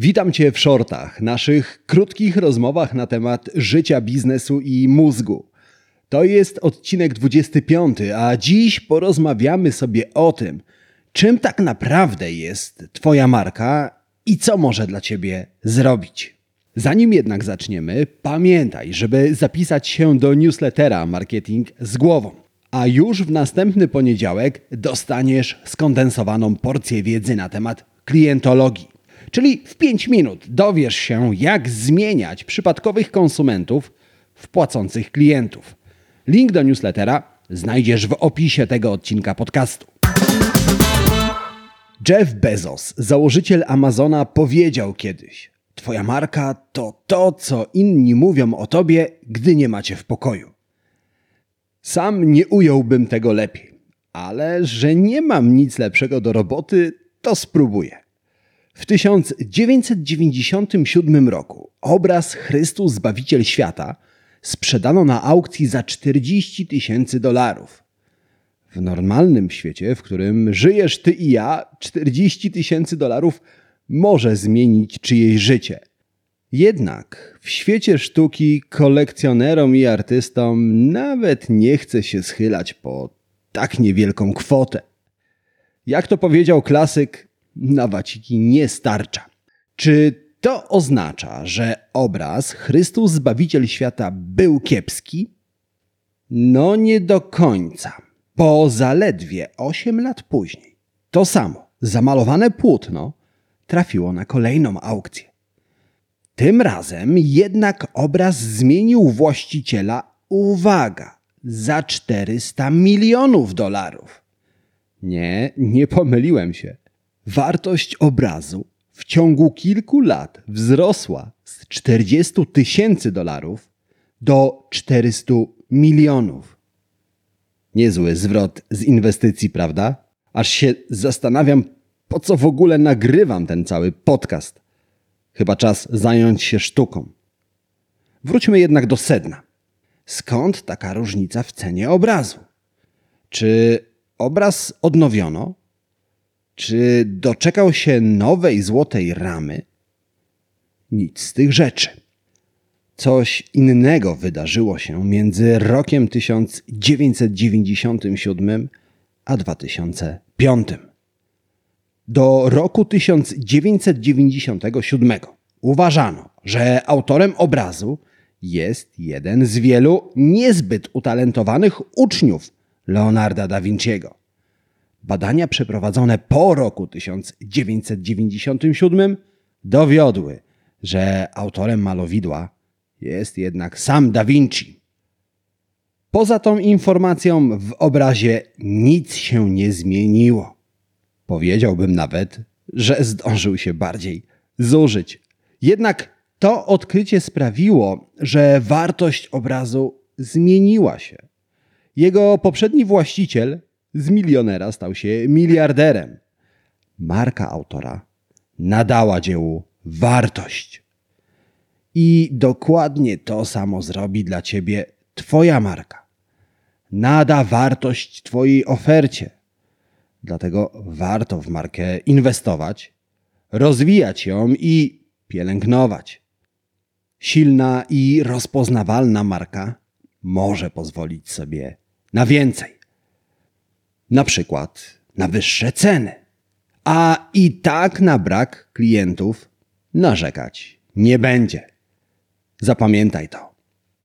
Witam Cię w shortach, naszych krótkich rozmowach na temat życia, biznesu i mózgu. To jest odcinek 25, a dziś porozmawiamy sobie o tym, czym tak naprawdę jest Twoja marka i co może dla Ciebie zrobić. Zanim jednak zaczniemy, pamiętaj, żeby zapisać się do newslettera Marketing z głową. A już w następny poniedziałek dostaniesz skondensowaną porcję wiedzy na temat klientologii. Czyli w 5 minut dowiesz się, jak zmieniać przypadkowych konsumentów w płacących klientów. Link do newslettera znajdziesz w opisie tego odcinka podcastu. Jeff Bezos, założyciel Amazona, powiedział kiedyś: Twoja marka to to, co inni mówią o tobie, gdy nie macie w pokoju. Sam nie ująłbym tego lepiej, ale że nie mam nic lepszego do roboty, to spróbuję. W 1997 roku obraz Chrystus Zbawiciel Świata sprzedano na aukcji za 40 tysięcy dolarów. W normalnym świecie, w którym żyjesz ty i ja, 40 tysięcy dolarów może zmienić czyjeś życie. Jednak w świecie sztuki kolekcjonerom i artystom nawet nie chce się schylać po tak niewielką kwotę. Jak to powiedział klasyk, na waciki nie starcza. Czy to oznacza, że obraz Chrystus Zbawiciel Świata był kiepski? No nie do końca. Po zaledwie 8 lat później to samo zamalowane płótno trafiło na kolejną aukcję. Tym razem jednak obraz zmienił właściciela, uwaga, za 400 milionów dolarów. Nie, nie pomyliłem się. Wartość obrazu w ciągu kilku lat wzrosła z 40 tysięcy dolarów do 400 milionów. Niezły zwrot z inwestycji, prawda? Aż się zastanawiam, po co w ogóle nagrywam ten cały podcast. Chyba czas zająć się sztuką. Wróćmy jednak do sedna. Skąd taka różnica w cenie obrazu? Czy obraz odnowiono? Czy doczekał się nowej złotej ramy? Nic z tych rzeczy. Coś innego wydarzyło się między rokiem 1997 a 2005. Do roku 1997 uważano, że autorem obrazu jest jeden z wielu niezbyt utalentowanych uczniów Leonarda da Vinciego. Badania przeprowadzone po roku 1997 dowiodły, że autorem malowidła jest jednak sam Da Vinci. Poza tą informacją w obrazie nic się nie zmieniło. Powiedziałbym nawet, że zdążył się bardziej zużyć. Jednak to odkrycie sprawiło, że wartość obrazu zmieniła się. Jego poprzedni właściciel z milionera stał się miliarderem. Marka autora nadała dziełu wartość. I dokładnie to samo zrobi dla ciebie Twoja marka. Nada wartość Twojej ofercie. Dlatego warto w markę inwestować, rozwijać ją i pielęgnować. Silna i rozpoznawalna marka może pozwolić sobie na więcej. Na przykład na wyższe ceny. A i tak na brak klientów narzekać nie będzie. Zapamiętaj to.